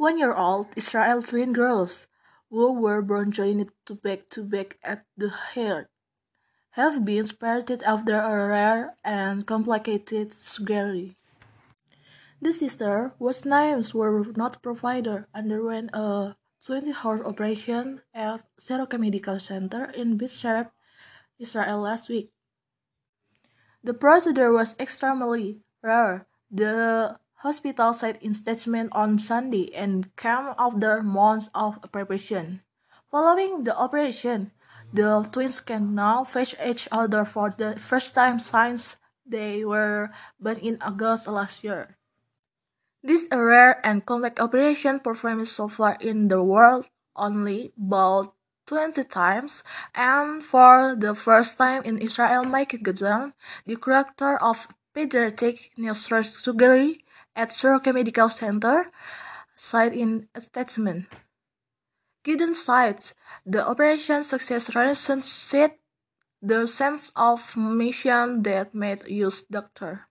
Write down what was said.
one-year-old Israeli twin girls, who were born joined to back-to-back at the heart, have been separated after a rare and complicated surgery. The sister, whose names were not provided, underwent a 20-hour operation at Soroka Medical Center in Beersheba, Israel last week. The procedure was extremely rare, the hospital said in statement on Sunday, and came after months of preparation. Following the operation, the twins can now face each other for the first time since they were born in August last year. This is a rare and complex operation performed so far in the world only about 20 times, and for the first time in Israel Mike Gideon, the director of pediatric neurosurgery at Soroka Medical Center, said in a statement. Gideon cites the operation success reasons the sense of mission that made us doctor.